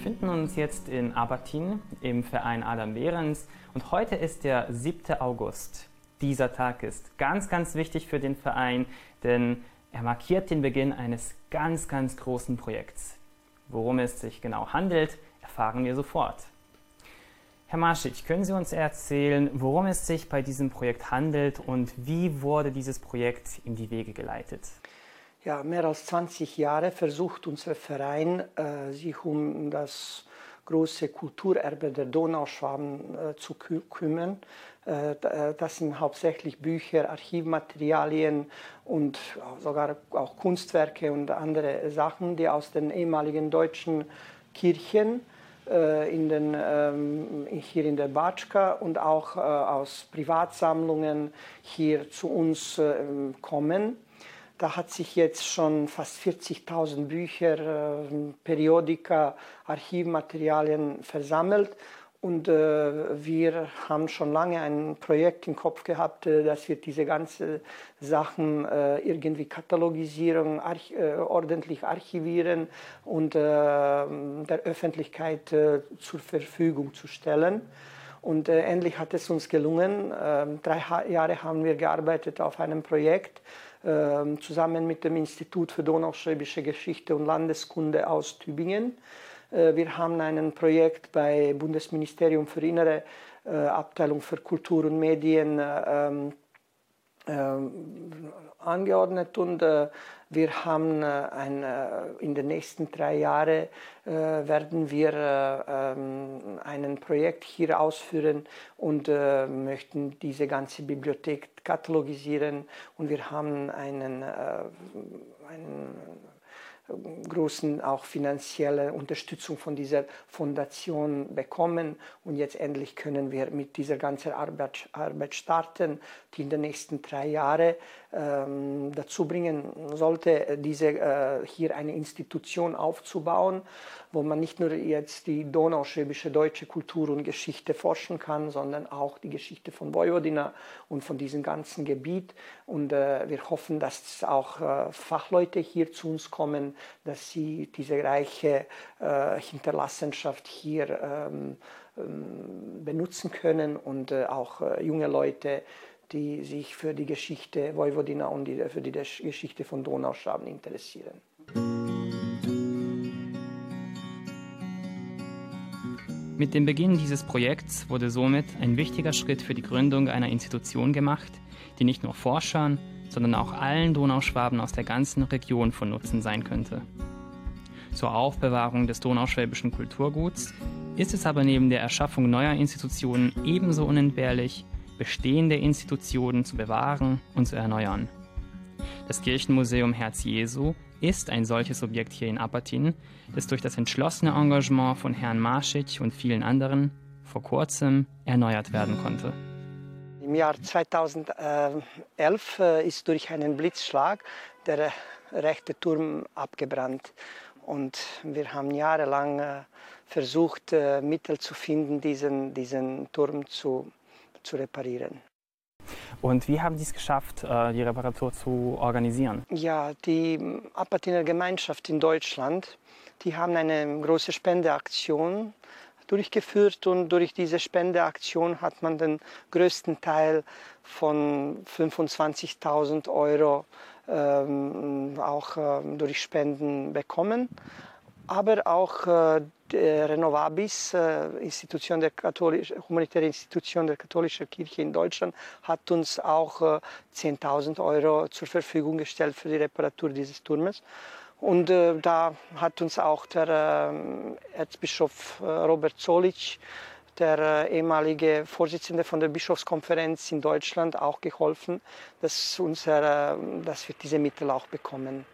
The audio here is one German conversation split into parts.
befinden uns jetzt in Abertin im Verein Adam Behrens und heute ist der 7. August. Dieser Tag ist ganz, ganz wichtig für den Verein, denn er markiert den Beginn eines ganz, ganz großen Projekts. Worum es sich genau handelt, erfahren wir sofort. Herr Marschitsch, können Sie uns erzählen, worum es sich bei diesem Projekt handelt und wie wurde dieses Projekt in die Wege geleitet? Ja, mehr als 20 Jahre versucht unser Verein, äh, sich um das große Kulturerbe der Donauschwaben äh, zu kü kümmern. Äh, äh, das sind hauptsächlich Bücher, Archivmaterialien und sogar auch Kunstwerke und andere Sachen, die aus den ehemaligen deutschen Kirchen äh, in den, ähm, hier in der Batschka und auch äh, aus Privatsammlungen hier zu uns kommen. Da hat sich jetzt schon fast 40.000 Bücher, äh, Periodika, Archivmaterialien versammelt. Und äh, wir haben schon lange ein Projekt im Kopf gehabt, äh, dass wir diese ganzen Sachen äh, irgendwie katalogisieren, arch äh, ordentlich archivieren und äh, der Öffentlichkeit zur Verfügung zu stellen. Und endlich hat es uns gelungen. Ähm, drei Jahre haben wir gearbeitet auf einem Projekt zusammen mit dem Institut für Donauschwäbische Geschichte und Landeskunde aus Tübingen. Äh, wir haben ein Projekt bei Bundesministerium für Innere, äh, Abteilung für Kultur und Medien äh, ähm, angeordnet und wir haben ein, in den nächsten drei Jahren werden wir ähm, ein Projekt hier ausführen und möchten diese ganze Bibliothek katalogisieren. Und wir haben einen, einen großen auch finanzielle Unterstützung von dieser Fondation bekommen. Und jetzt endlich können wir mit dieser ganzen Arbeit, Arbeit starten, die in den nächsten drei Jahren ähm, dazu bringen sollte, diese, äh, hier eine Institution aufzubauen, wo man nicht nur jetzt die donauschwäbische deutsche Kultur und Geschichte forschen kann, sondern auch die Geschichte von Vojvodina und von diesem ganzen Gebiet. Und äh, wir hoffen, dass auch äh, Fachleute hier zu uns kommen, dass sie diese reiche Hinterlassenschaft hier ähm, ähm, benutzen können und auch junge Leute, die sich für die Geschichte Vojvodina und die, für die Geschichte von Donauschwaben interessieren. Mit dem Beginn dieses Projekts wurde somit ein wichtiger Schritt für die Gründung einer Institution gemacht, die nicht nur Forschern, sondern auch allen Donauschwaben aus der ganzen Region von Nutzen sein könnte. Zur Aufbewahrung des donauschwäbischen Kulturguts ist es aber neben der Erschaffung neuer Institutionen ebenso unentbehrlich, bestehende Institutionen zu bewahren und zu erneuern. Das Kirchenmuseum Herz Jesu ist ein solches Objekt hier in Apatin, das durch das entschlossene Engagement von Herrn Marschitsch und vielen anderen vor kurzem erneuert werden konnte. Im Jahr 2011 äh, ist durch einen Blitzschlag der rechte Turm abgebrannt. Und wir haben jahrelang äh, versucht, äh, Mittel zu finden, diesen, diesen Turm zu, zu reparieren. Und wie haben Sie es geschafft, die Reparatur zu organisieren? Ja, die Apatiner Gemeinschaft in Deutschland, die haben eine große Spendeaktion durchgeführt und durch diese Spendeaktion hat man den größten Teil von 25.000 Euro ähm, auch äh, durch Spenden bekommen. Aber auch äh, Renovabis, äh, Institution der Katholisch, humanitäre Institution der katholischen Kirche in Deutschland, hat uns auch äh, 10.000 Euro zur Verfügung gestellt für die Reparatur dieses Turmes. Und da hat uns auch der Erzbischof Robert Zolich, der ehemalige Vorsitzende von der Bischofskonferenz in Deutschland, auch geholfen, dass, unser, dass wir diese Mittel auch bekommen.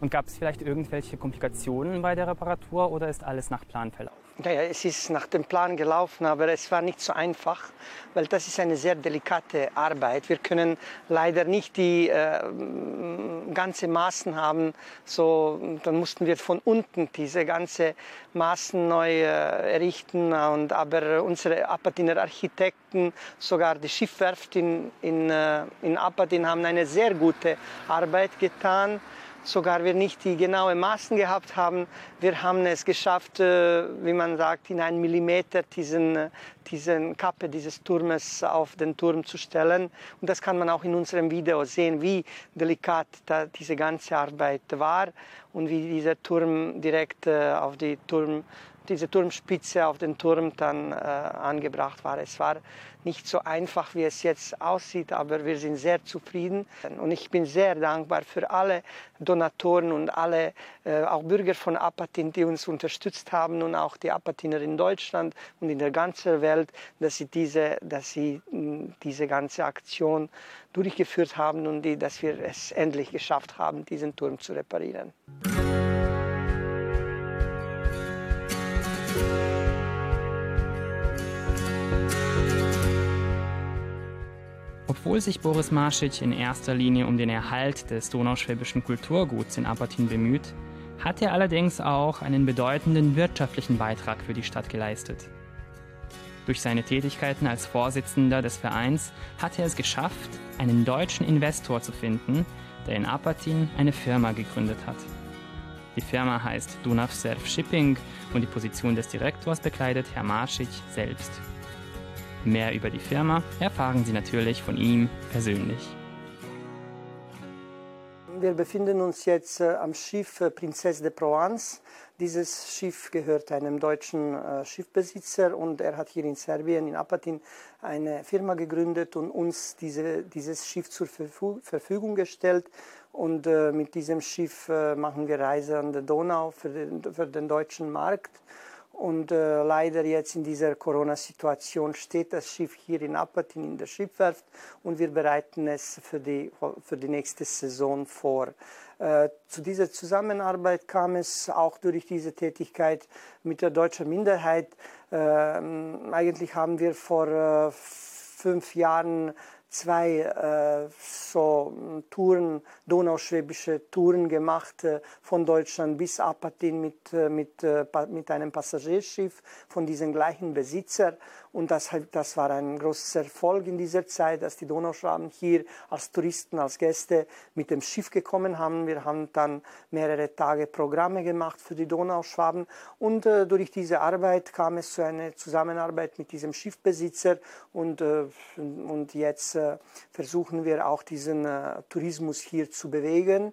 Und gab es vielleicht irgendwelche Komplikationen bei der Reparatur oder ist alles nach Plan verlaufen? Naja, es ist nach dem Plan gelaufen, aber es war nicht so einfach, weil das ist eine sehr delikate Arbeit. Wir können leider nicht die äh, ganze Maßen haben. So, dann mussten wir von unten diese ganze Maßen neu äh, errichten. Und, aber unsere Apatiner Architekten, sogar die Schiffwerft in, in, äh, in Apatin haben eine sehr gute Arbeit getan. Sogar wir nicht die genauen Maßen gehabt haben. Wir haben es geschafft, äh, wie man sagt, in einen Millimeter diesen, diesen Kappe dieses Turmes auf den Turm zu stellen. Und das kann man auch in unserem Video sehen, wie delikat diese ganze Arbeit war und wie dieser Turm direkt äh, auf die Turm diese Turmspitze auf den Turm dann äh, angebracht war. Es war nicht so einfach, wie es jetzt aussieht, aber wir sind sehr zufrieden. Und ich bin sehr dankbar für alle Donatoren und alle, äh, auch Bürger von Apatin, die uns unterstützt haben und auch die Apatiner in Deutschland und in der ganzen Welt, dass sie diese, dass sie, diese ganze Aktion durchgeführt haben und die, dass wir es endlich geschafft haben, diesen Turm zu reparieren. Obwohl sich Boris Marschitsch in erster Linie um den Erhalt des donauschwäbischen Kulturguts in Apatin bemüht, hat er allerdings auch einen bedeutenden wirtschaftlichen Beitrag für die Stadt geleistet. Durch seine Tätigkeiten als Vorsitzender des Vereins hat er es geschafft, einen deutschen Investor zu finden, der in Apatin eine Firma gegründet hat. Die Firma heißt Dunav Surf Shipping und die Position des Direktors bekleidet Herr Marschitsch selbst. Mehr über die Firma erfahren Sie natürlich von ihm persönlich. Wir befinden uns jetzt äh, am Schiff äh, Princesse de Provence. Dieses Schiff gehört einem deutschen äh, Schiffbesitzer und er hat hier in Serbien, in Apatin, eine Firma gegründet und uns diese, dieses Schiff zur Verfügung gestellt. Und mit diesem Schiff machen wir Reise an der Donau für den, für den deutschen Markt. Und äh, leider jetzt in dieser Corona-Situation steht das Schiff hier in Apatin in der Schiffwerft und wir bereiten es für die, für die nächste Saison vor. Äh, zu dieser Zusammenarbeit kam es auch durch diese Tätigkeit mit der deutschen Minderheit. Äh, eigentlich haben wir vor äh, fünf Jahren zwei äh, so Touren, donauschwäbische Touren gemacht, äh, von Deutschland bis Apatin mit, äh, mit, äh, mit einem Passagierschiff von diesem gleichen Besitzer. Und das, das war ein großer Erfolg in dieser Zeit, dass die Donauschwaben hier als Touristen, als Gäste mit dem Schiff gekommen haben. Wir haben dann mehrere Tage Programme gemacht für die Donauschwaben. Und äh, durch diese Arbeit kam es zu einer Zusammenarbeit mit diesem Schiffbesitzer. Und, äh, und jetzt versuchen wir auch diesen äh, Tourismus hier zu bewegen.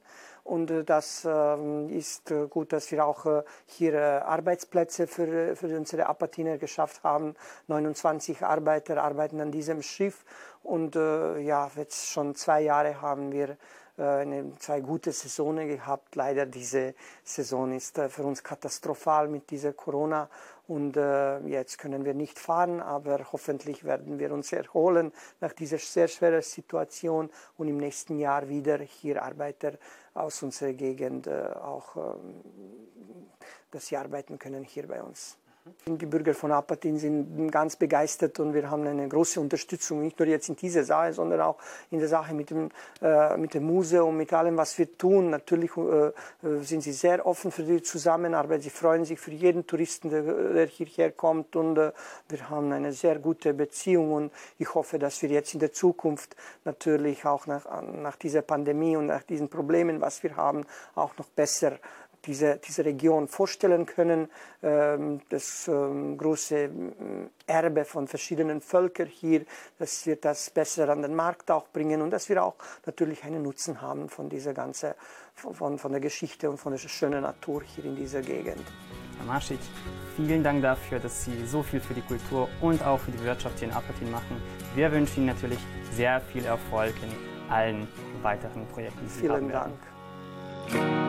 Und äh, das ähm, ist äh, gut, dass wir auch äh, hier Arbeitsplätze für, für unsere Apatiner geschafft haben. 29 Arbeiter arbeiten an diesem Schiff. Und ja, jetzt schon zwei Jahre haben wir eine, zwei gute Saisonen gehabt. Leider diese Saison ist für uns katastrophal mit dieser Corona und äh, jetzt können wir nicht fahren, aber hoffentlich werden wir uns erholen nach dieser sehr schweren Situation und im nächsten Jahr wieder hier Arbeiter aus unserer Gegend äh, auch, ähm, dass sie arbeiten können hier bei uns. Die Bürger von Apatin sind ganz begeistert und wir haben eine große Unterstützung, nicht nur jetzt in dieser Sache, sondern auch in der Sache mit dem, äh, mit dem Museum, mit allem, was wir tun. Natürlich äh, äh, sind sie sehr offen für die Zusammenarbeit. Sie freuen sich für jeden Touristen, der, der hierher kommt und äh, wir haben eine sehr gute Beziehung und ich hoffe, dass wir jetzt in der Zukunft natürlich auch nach, nach dieser Pandemie und nach diesen Problemen, was wir haben, auch noch besser diese, diese Region vorstellen können. Ähm, das ähm, große ähm, Erbe von verschiedenen Völkern hier, dass wir das besser an den Markt auch bringen und dass wir auch natürlich einen Nutzen haben von dieser ganzen, von, von der Geschichte und von der schönen Natur hier in dieser Gegend. Herr Marschik, vielen Dank dafür, dass Sie so viel für die Kultur und auch für die Wirtschaft hier in Apatin machen. Wir wünschen Ihnen natürlich sehr viel Erfolg in allen weiteren Projekten, die Sie Vielen Dank.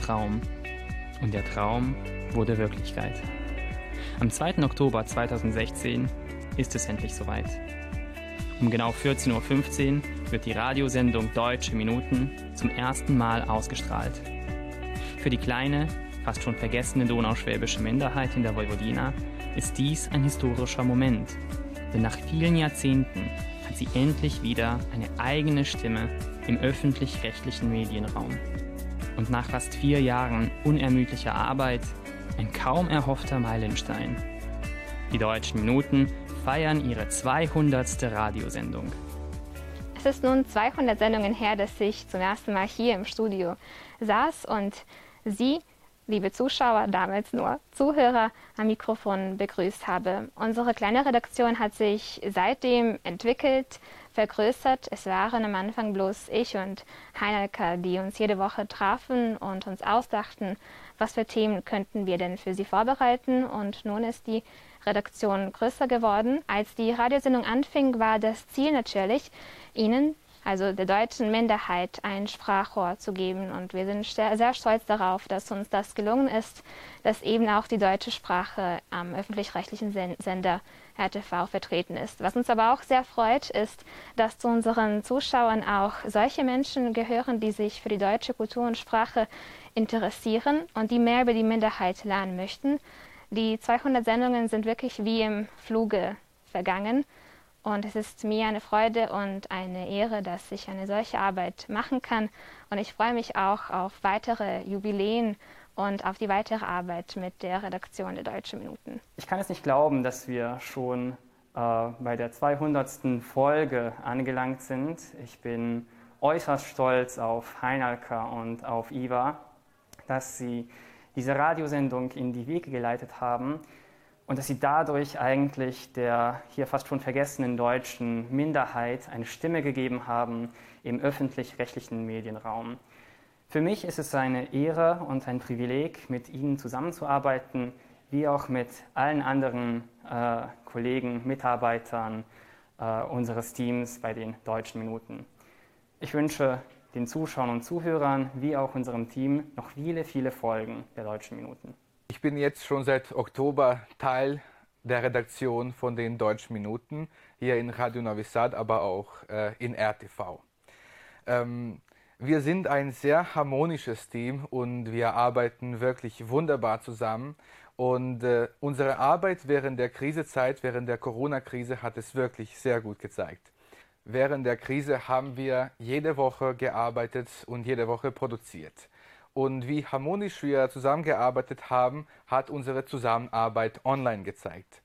Traum. Und der Traum wurde Wirklichkeit. Am 2. Oktober 2016 ist es endlich soweit. Um genau 14.15 Uhr wird die Radiosendung Deutsche Minuten zum ersten Mal ausgestrahlt. Für die kleine, fast schon vergessene donauschwäbische Minderheit in der Vojvodina ist dies ein historischer Moment. Denn nach vielen Jahrzehnten hat sie endlich wieder eine eigene Stimme im öffentlich-rechtlichen Medienraum. Und nach fast vier Jahren unermüdlicher Arbeit ein kaum erhoffter Meilenstein. Die deutschen Minuten feiern ihre 200. Radiosendung. Es ist nun 200 Sendungen her, dass ich zum ersten Mal hier im Studio saß und Sie, liebe Zuschauer, damals nur Zuhörer, am Mikrofon begrüßt habe. Unsere kleine Redaktion hat sich seitdem entwickelt, vergrößert. Es waren am Anfang bloß ich und Heinelke, die uns jede Woche trafen und uns ausdachten, was für Themen könnten wir denn für Sie vorbereiten. Und nun ist die Redaktion größer geworden. Als die Radiosendung anfing, war das Ziel natürlich, Ihnen, also der deutschen Minderheit, ein Sprachrohr zu geben. Und wir sind sehr stolz darauf, dass uns das gelungen ist, dass eben auch die deutsche Sprache am öffentlich-rechtlichen Sender RTV vertreten ist. Was uns aber auch sehr freut, ist, dass zu unseren Zuschauern auch solche Menschen gehören, die sich für die deutsche Kultur und Sprache interessieren und die mehr über die Minderheit lernen möchten. Die 200 Sendungen sind wirklich wie im Fluge vergangen. Und es ist mir eine Freude und eine Ehre, dass ich eine solche Arbeit machen kann. Und ich freue mich auch auf weitere Jubiläen und auf die weitere Arbeit mit der Redaktion der Deutschen Minuten. Ich kann es nicht glauben, dass wir schon äh, bei der 200. Folge angelangt sind. Ich bin äußerst stolz auf Heinalka und auf Iva, dass sie diese Radiosendung in die Wege geleitet haben und dass sie dadurch eigentlich der hier fast schon vergessenen deutschen Minderheit eine Stimme gegeben haben im öffentlich-rechtlichen Medienraum. Für mich ist es eine Ehre und ein Privileg, mit Ihnen zusammenzuarbeiten, wie auch mit allen anderen äh, Kollegen, Mitarbeitern äh, unseres Teams bei den deutschen Minuten. Ich wünsche den Zuschauern und Zuhörern wie auch unserem Team noch viele, viele Folgen der Deutschen Minuten. Ich bin jetzt schon seit Oktober Teil der Redaktion von den Deutschen Minuten hier in Radio Novi Sad, aber auch äh, in RTV. Ähm, wir sind ein sehr harmonisches Team und wir arbeiten wirklich wunderbar zusammen. Und äh, unsere Arbeit während der Krisezeit, während der Corona-Krise hat es wirklich sehr gut gezeigt. Während der Krise haben wir jede Woche gearbeitet und jede Woche produziert. Und wie harmonisch wir zusammengearbeitet haben, hat unsere Zusammenarbeit online gezeigt.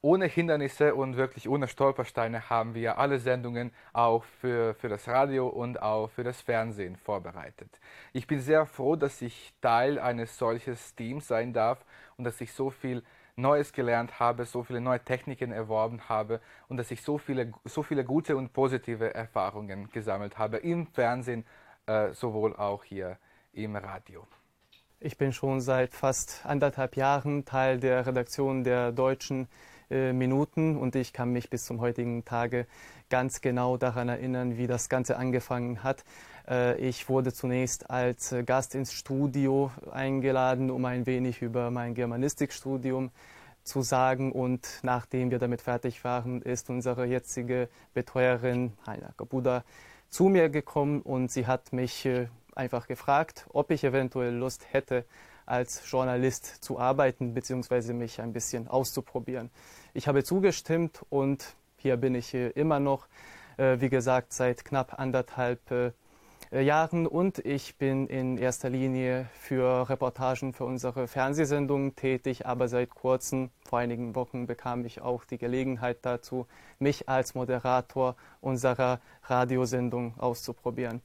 Ohne Hindernisse und wirklich ohne Stolpersteine haben wir alle Sendungen auch für, für das Radio und auch für das Fernsehen vorbereitet. Ich bin sehr froh, dass ich Teil eines solchen Teams sein darf und dass ich so viel Neues gelernt habe, so viele neue Techniken erworben habe und dass ich so viele, so viele gute und positive Erfahrungen gesammelt habe im Fernsehen, äh, sowohl auch hier im Radio. Ich bin schon seit fast anderthalb Jahren Teil der Redaktion der deutschen äh, Minuten und ich kann mich bis zum heutigen Tage ganz genau daran erinnern, wie das Ganze angefangen hat. Äh, ich wurde zunächst als Gast ins Studio eingeladen, um ein wenig über mein Germanistikstudium zu sagen. Und nachdem wir damit fertig waren, ist unsere jetzige Betreuerin, Heiner Kabuda, zu mir gekommen und sie hat mich äh, einfach gefragt, ob ich eventuell Lust hätte, als Journalist zu arbeiten bzw. mich ein bisschen auszuprobieren. Ich habe zugestimmt und hier bin ich äh, immer noch, wie gesagt, seit knapp anderthalb äh, Jahren und ich bin in erster Linie für Reportagen für unsere Fernsehsendungen tätig, aber seit kurzem, vor einigen Wochen, bekam ich auch die Gelegenheit dazu, mich als Moderator unserer Radiosendung auszuprobieren.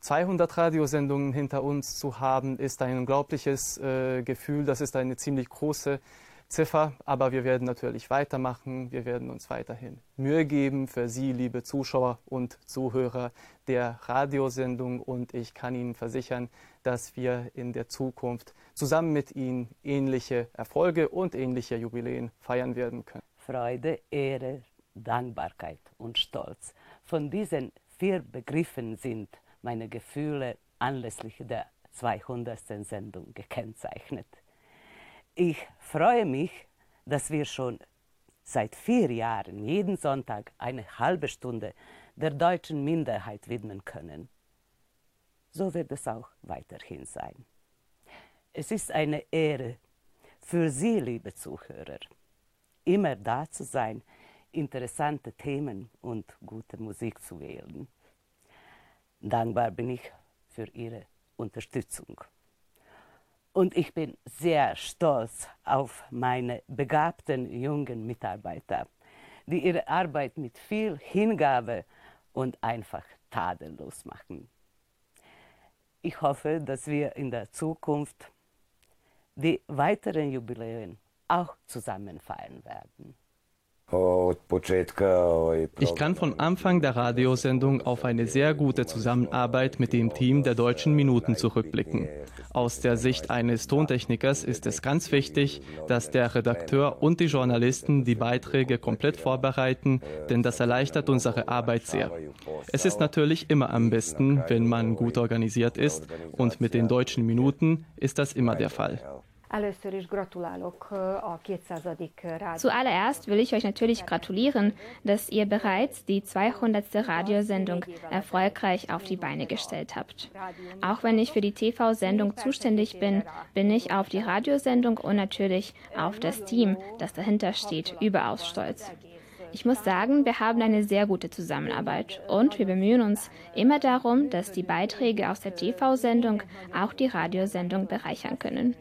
200 Radiosendungen hinter uns zu haben, ist ein unglaubliches äh, Gefühl. Das ist eine ziemlich große Ziffer, aber wir werden natürlich weitermachen. Wir werden uns weiterhin Mühe geben für Sie, liebe Zuschauer und Zuhörer der Radiosendung. Und ich kann Ihnen versichern, dass wir in der Zukunft zusammen mit Ihnen ähnliche Erfolge und ähnliche Jubiläen feiern werden können. Freude, Ehre, Dankbarkeit und Stolz. Von diesen vier Begriffen sind meine Gefühle anlässlich der 200. Sendung gekennzeichnet. Ich freue mich, dass wir schon seit vier Jahren jeden Sonntag eine halbe Stunde der deutschen Minderheit widmen können. So wird es auch weiterhin sein. Es ist eine Ehre für Sie, liebe Zuhörer, immer da zu sein, interessante Themen und gute Musik zu wählen. Dankbar bin ich für Ihre Unterstützung. Und ich bin sehr stolz auf meine begabten jungen Mitarbeiter, die ihre Arbeit mit viel Hingabe und einfach tadellos machen. Ich hoffe, dass wir in der Zukunft die weiteren Jubiläen auch zusammen feiern werden. Ich kann von Anfang der Radiosendung auf eine sehr gute Zusammenarbeit mit dem Team der Deutschen Minuten zurückblicken. Aus der Sicht eines Tontechnikers ist es ganz wichtig, dass der Redakteur und die Journalisten die Beiträge komplett vorbereiten, denn das erleichtert unsere Arbeit sehr. Es ist natürlich immer am besten, wenn man gut organisiert ist und mit den Deutschen Minuten ist das immer der Fall. Zuallererst will ich euch natürlich gratulieren, dass ihr bereits die 200. Radiosendung erfolgreich auf die Beine gestellt habt. Auch wenn ich für die TV-Sendung zuständig bin, bin ich auf die Radiosendung und natürlich auf das Team, das dahinter steht, überaus stolz. Ich muss sagen, wir haben eine sehr gute Zusammenarbeit und wir bemühen uns immer darum, dass die Beiträge aus der TV-Sendung auch die Radiosendung bereichern können.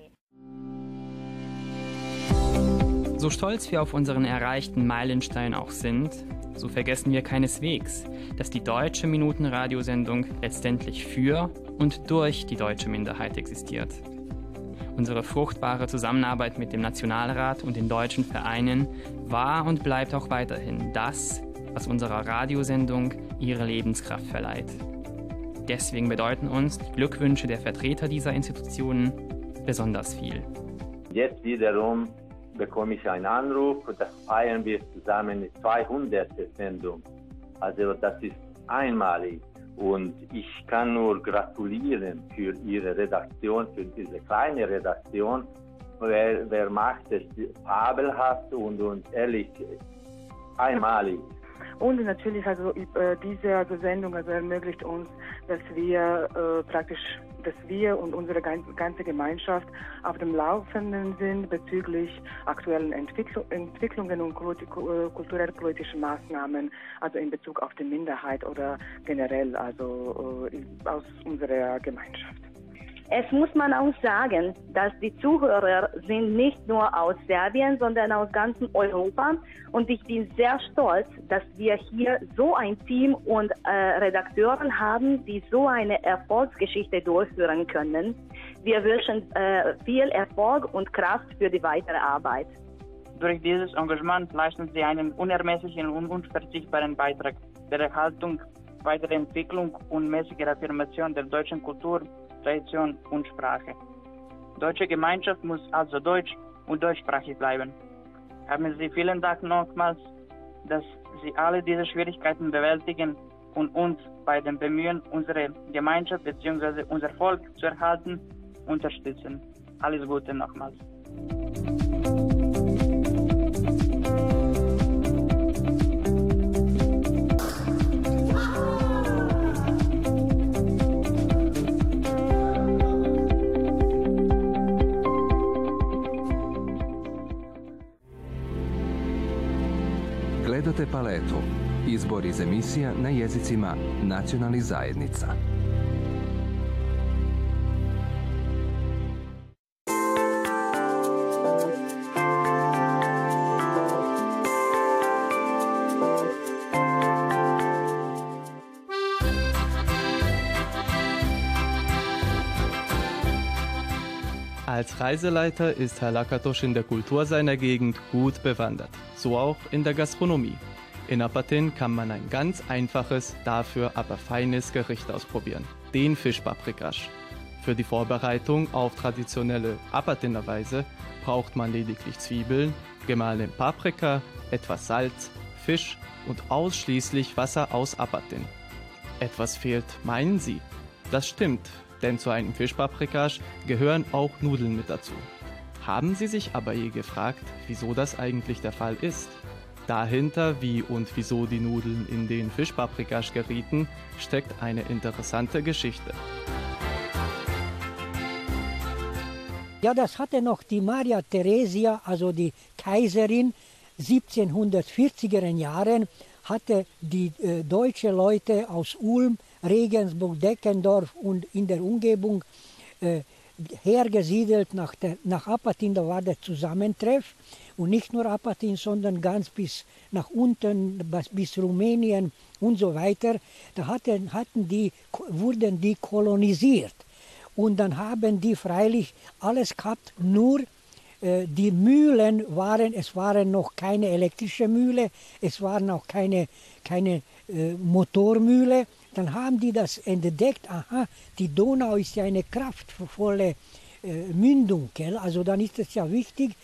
So stolz wir auf unseren erreichten Meilenstein auch sind, so vergessen wir keineswegs, dass die deutsche Minutenradiosendung letztendlich für und durch die deutsche Minderheit existiert. Unsere fruchtbare Zusammenarbeit mit dem Nationalrat und den deutschen Vereinen war und bleibt auch weiterhin das, was unserer Radiosendung ihre Lebenskraft verleiht. Deswegen bedeuten uns die Glückwünsche der Vertreter dieser Institutionen besonders viel. Jetzt wiederum bekomme ich einen Anruf, das feiern wir zusammen die 200. Sendung. Also das ist einmalig und ich kann nur gratulieren für Ihre Redaktion, für diese kleine Redaktion. Wer, wer macht es fabelhaft und, und ehrlich einmalig. Und natürlich also äh, diese also Sendung also ermöglicht uns, dass wir äh, praktisch dass wir und unsere ganze Gemeinschaft auf dem Laufenden sind bezüglich aktuellen Entwickl Entwicklungen und kulturell-politischen Maßnahmen, also in Bezug auf die Minderheit oder generell, also äh, aus unserer Gemeinschaft. Es muss man auch sagen, dass die Zuhörer sind nicht nur aus Serbien, sondern aus ganzem Europa. Und ich bin sehr stolz, dass wir hier so ein Team und äh, Redakteuren haben, die so eine Erfolgsgeschichte durchführen können. Wir wünschen äh, viel Erfolg und Kraft für die weitere Arbeit. Durch dieses Engagement leisten sie einen unermesslichen und unverzichtbaren Beitrag der Erhaltung, Weiterentwicklung und mäßiger Affirmation der deutschen Kultur Tradition und Sprache. Deutsche Gemeinschaft muss also deutsch und deutschsprachig bleiben. Haben Sie vielen Dank nochmals, dass Sie alle diese Schwierigkeiten bewältigen und uns bei dem Bemühen, unsere Gemeinschaft bzw. unser Volk zu erhalten, unterstützen. Alles Gute nochmals. Gledate paletu. Izbor iz emisija na jezicima nacionalnih zajednica. Als Reiseleiter ist Herr Lakatosch in der Kultur seiner Gegend gut bewandert, so auch in der Gastronomie. In Apatin kann man ein ganz einfaches, dafür aber feines Gericht ausprobieren, den Fischpaprikasch. Für die Vorbereitung auf traditionelle Apatiner Weise braucht man lediglich Zwiebeln, gemahlene Paprika, etwas Salz, Fisch und ausschließlich Wasser aus Apatin. Etwas fehlt, meinen Sie? Das stimmt, Denn zu einem Fischpaprikasch gehören auch Nudeln mit dazu. Haben Sie sich aber je gefragt, wieso das eigentlich der Fall ist? Dahinter, wie und wieso die Nudeln in den Fischpaprikasch gerieten, steckt eine interessante Geschichte. Ja, das hatte noch die Maria Theresia, also die Kaiserin, 1740er Jahren hatte die äh, deutsche Leute aus Ulm, Regensburg, Deckendorf und in der Umgebung äh, hergesiedelt nach, der, nach Apatin, da war der Zusammentreff. Und nicht nur Apatin, sondern ganz bis nach unten, bis, Rumänien und so weiter. Da hatten, hatten die, wurden die kolonisiert. Und dann haben die freilich alles gehabt, nur äh, die Mühlen waren, es waren noch keine elektrische Mühle, es waren auch keine, keine äh, Motormühle. Dann haben die das entdeckt, aha, die Donau ist ja eine kraftvolle äh, Mündung, gell? also dann ist es ja wichtig,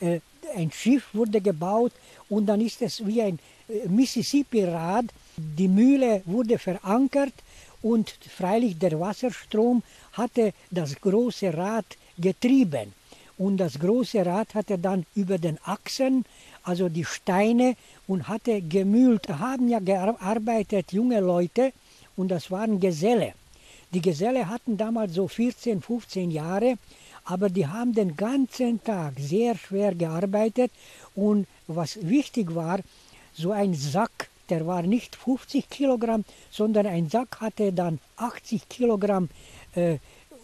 äh, ein Schiff wurde gebaut und dann ist es wie ein äh, Mississippi-Rad, die Mühle wurde verankert und freilich der Wasserstrom hatte das große Rad getrieben. Und das große Rad hatte dann über den Achsen, also die Steine, und hatte gemühlt. Da haben ja gearbeitet junge Leute und das waren Geselle. Die Geselle hatten damals so 14, 15 Jahre, aber die haben den ganzen Tag sehr schwer gearbeitet. Und was wichtig war, so ein Sack, der war nicht 50 Kilogramm, sondern ein Sack hatte dann 80 Kilogramm äh,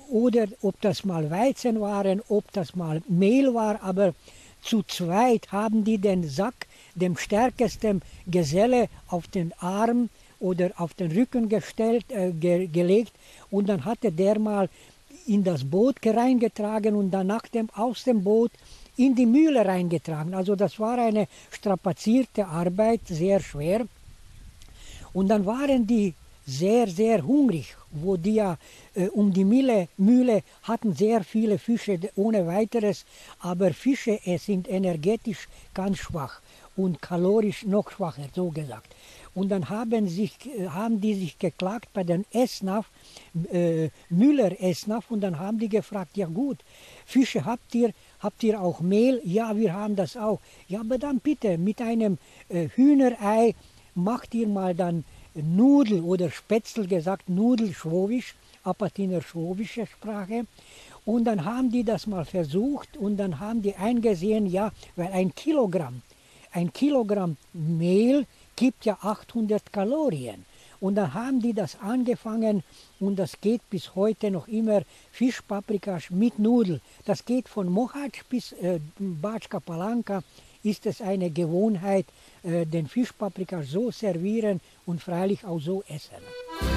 oder ob das mal Weizen waren, ob das mal Mehl war, aber zu zweit haben die den Sack dem stärksten Geselle auf den Arm oder auf den Rücken gestellt, äh, ge gelegt und dann hatte der mal in das Boot reingetragen und danach dem, aus dem Boot in die Mühle reingetragen. Also das war eine strapazierte Arbeit, sehr schwer. Und dann waren die sehr, sehr hungrig, wo die ja äh, um die Mühle, Mühle hatten sehr viele Fische ohne weiteres, aber Fische äh, sind energetisch ganz schwach und kalorisch noch schwacher, so gesagt. Und dann haben, sich, äh, haben die sich geklagt bei den Esnaf, äh, Müller Esnaf, und dann haben die gefragt, ja gut, Fische habt ihr, habt ihr auch Mehl? Ja, wir haben das auch. Ja, aber dann bitte mit einem äh, Hühnerei macht ihr mal dann Nudel oder Spätzle gesagt, Nudel Schwowisch, Apatiner schwowische Sprache. Und dann haben die das mal versucht und dann haben die eingesehen, ja, weil ein Kilogramm, ein Kilogramm Mehl gibt ja 800 Kalorien. Und dann haben die das angefangen und das geht bis heute noch immer Fischpaprikas mit Nudel. Das geht von Mohac bis äh, Batschka Palanka ist es eine Gewohnheit, äh, den Fischpaprika so servieren und freilich auch so essen.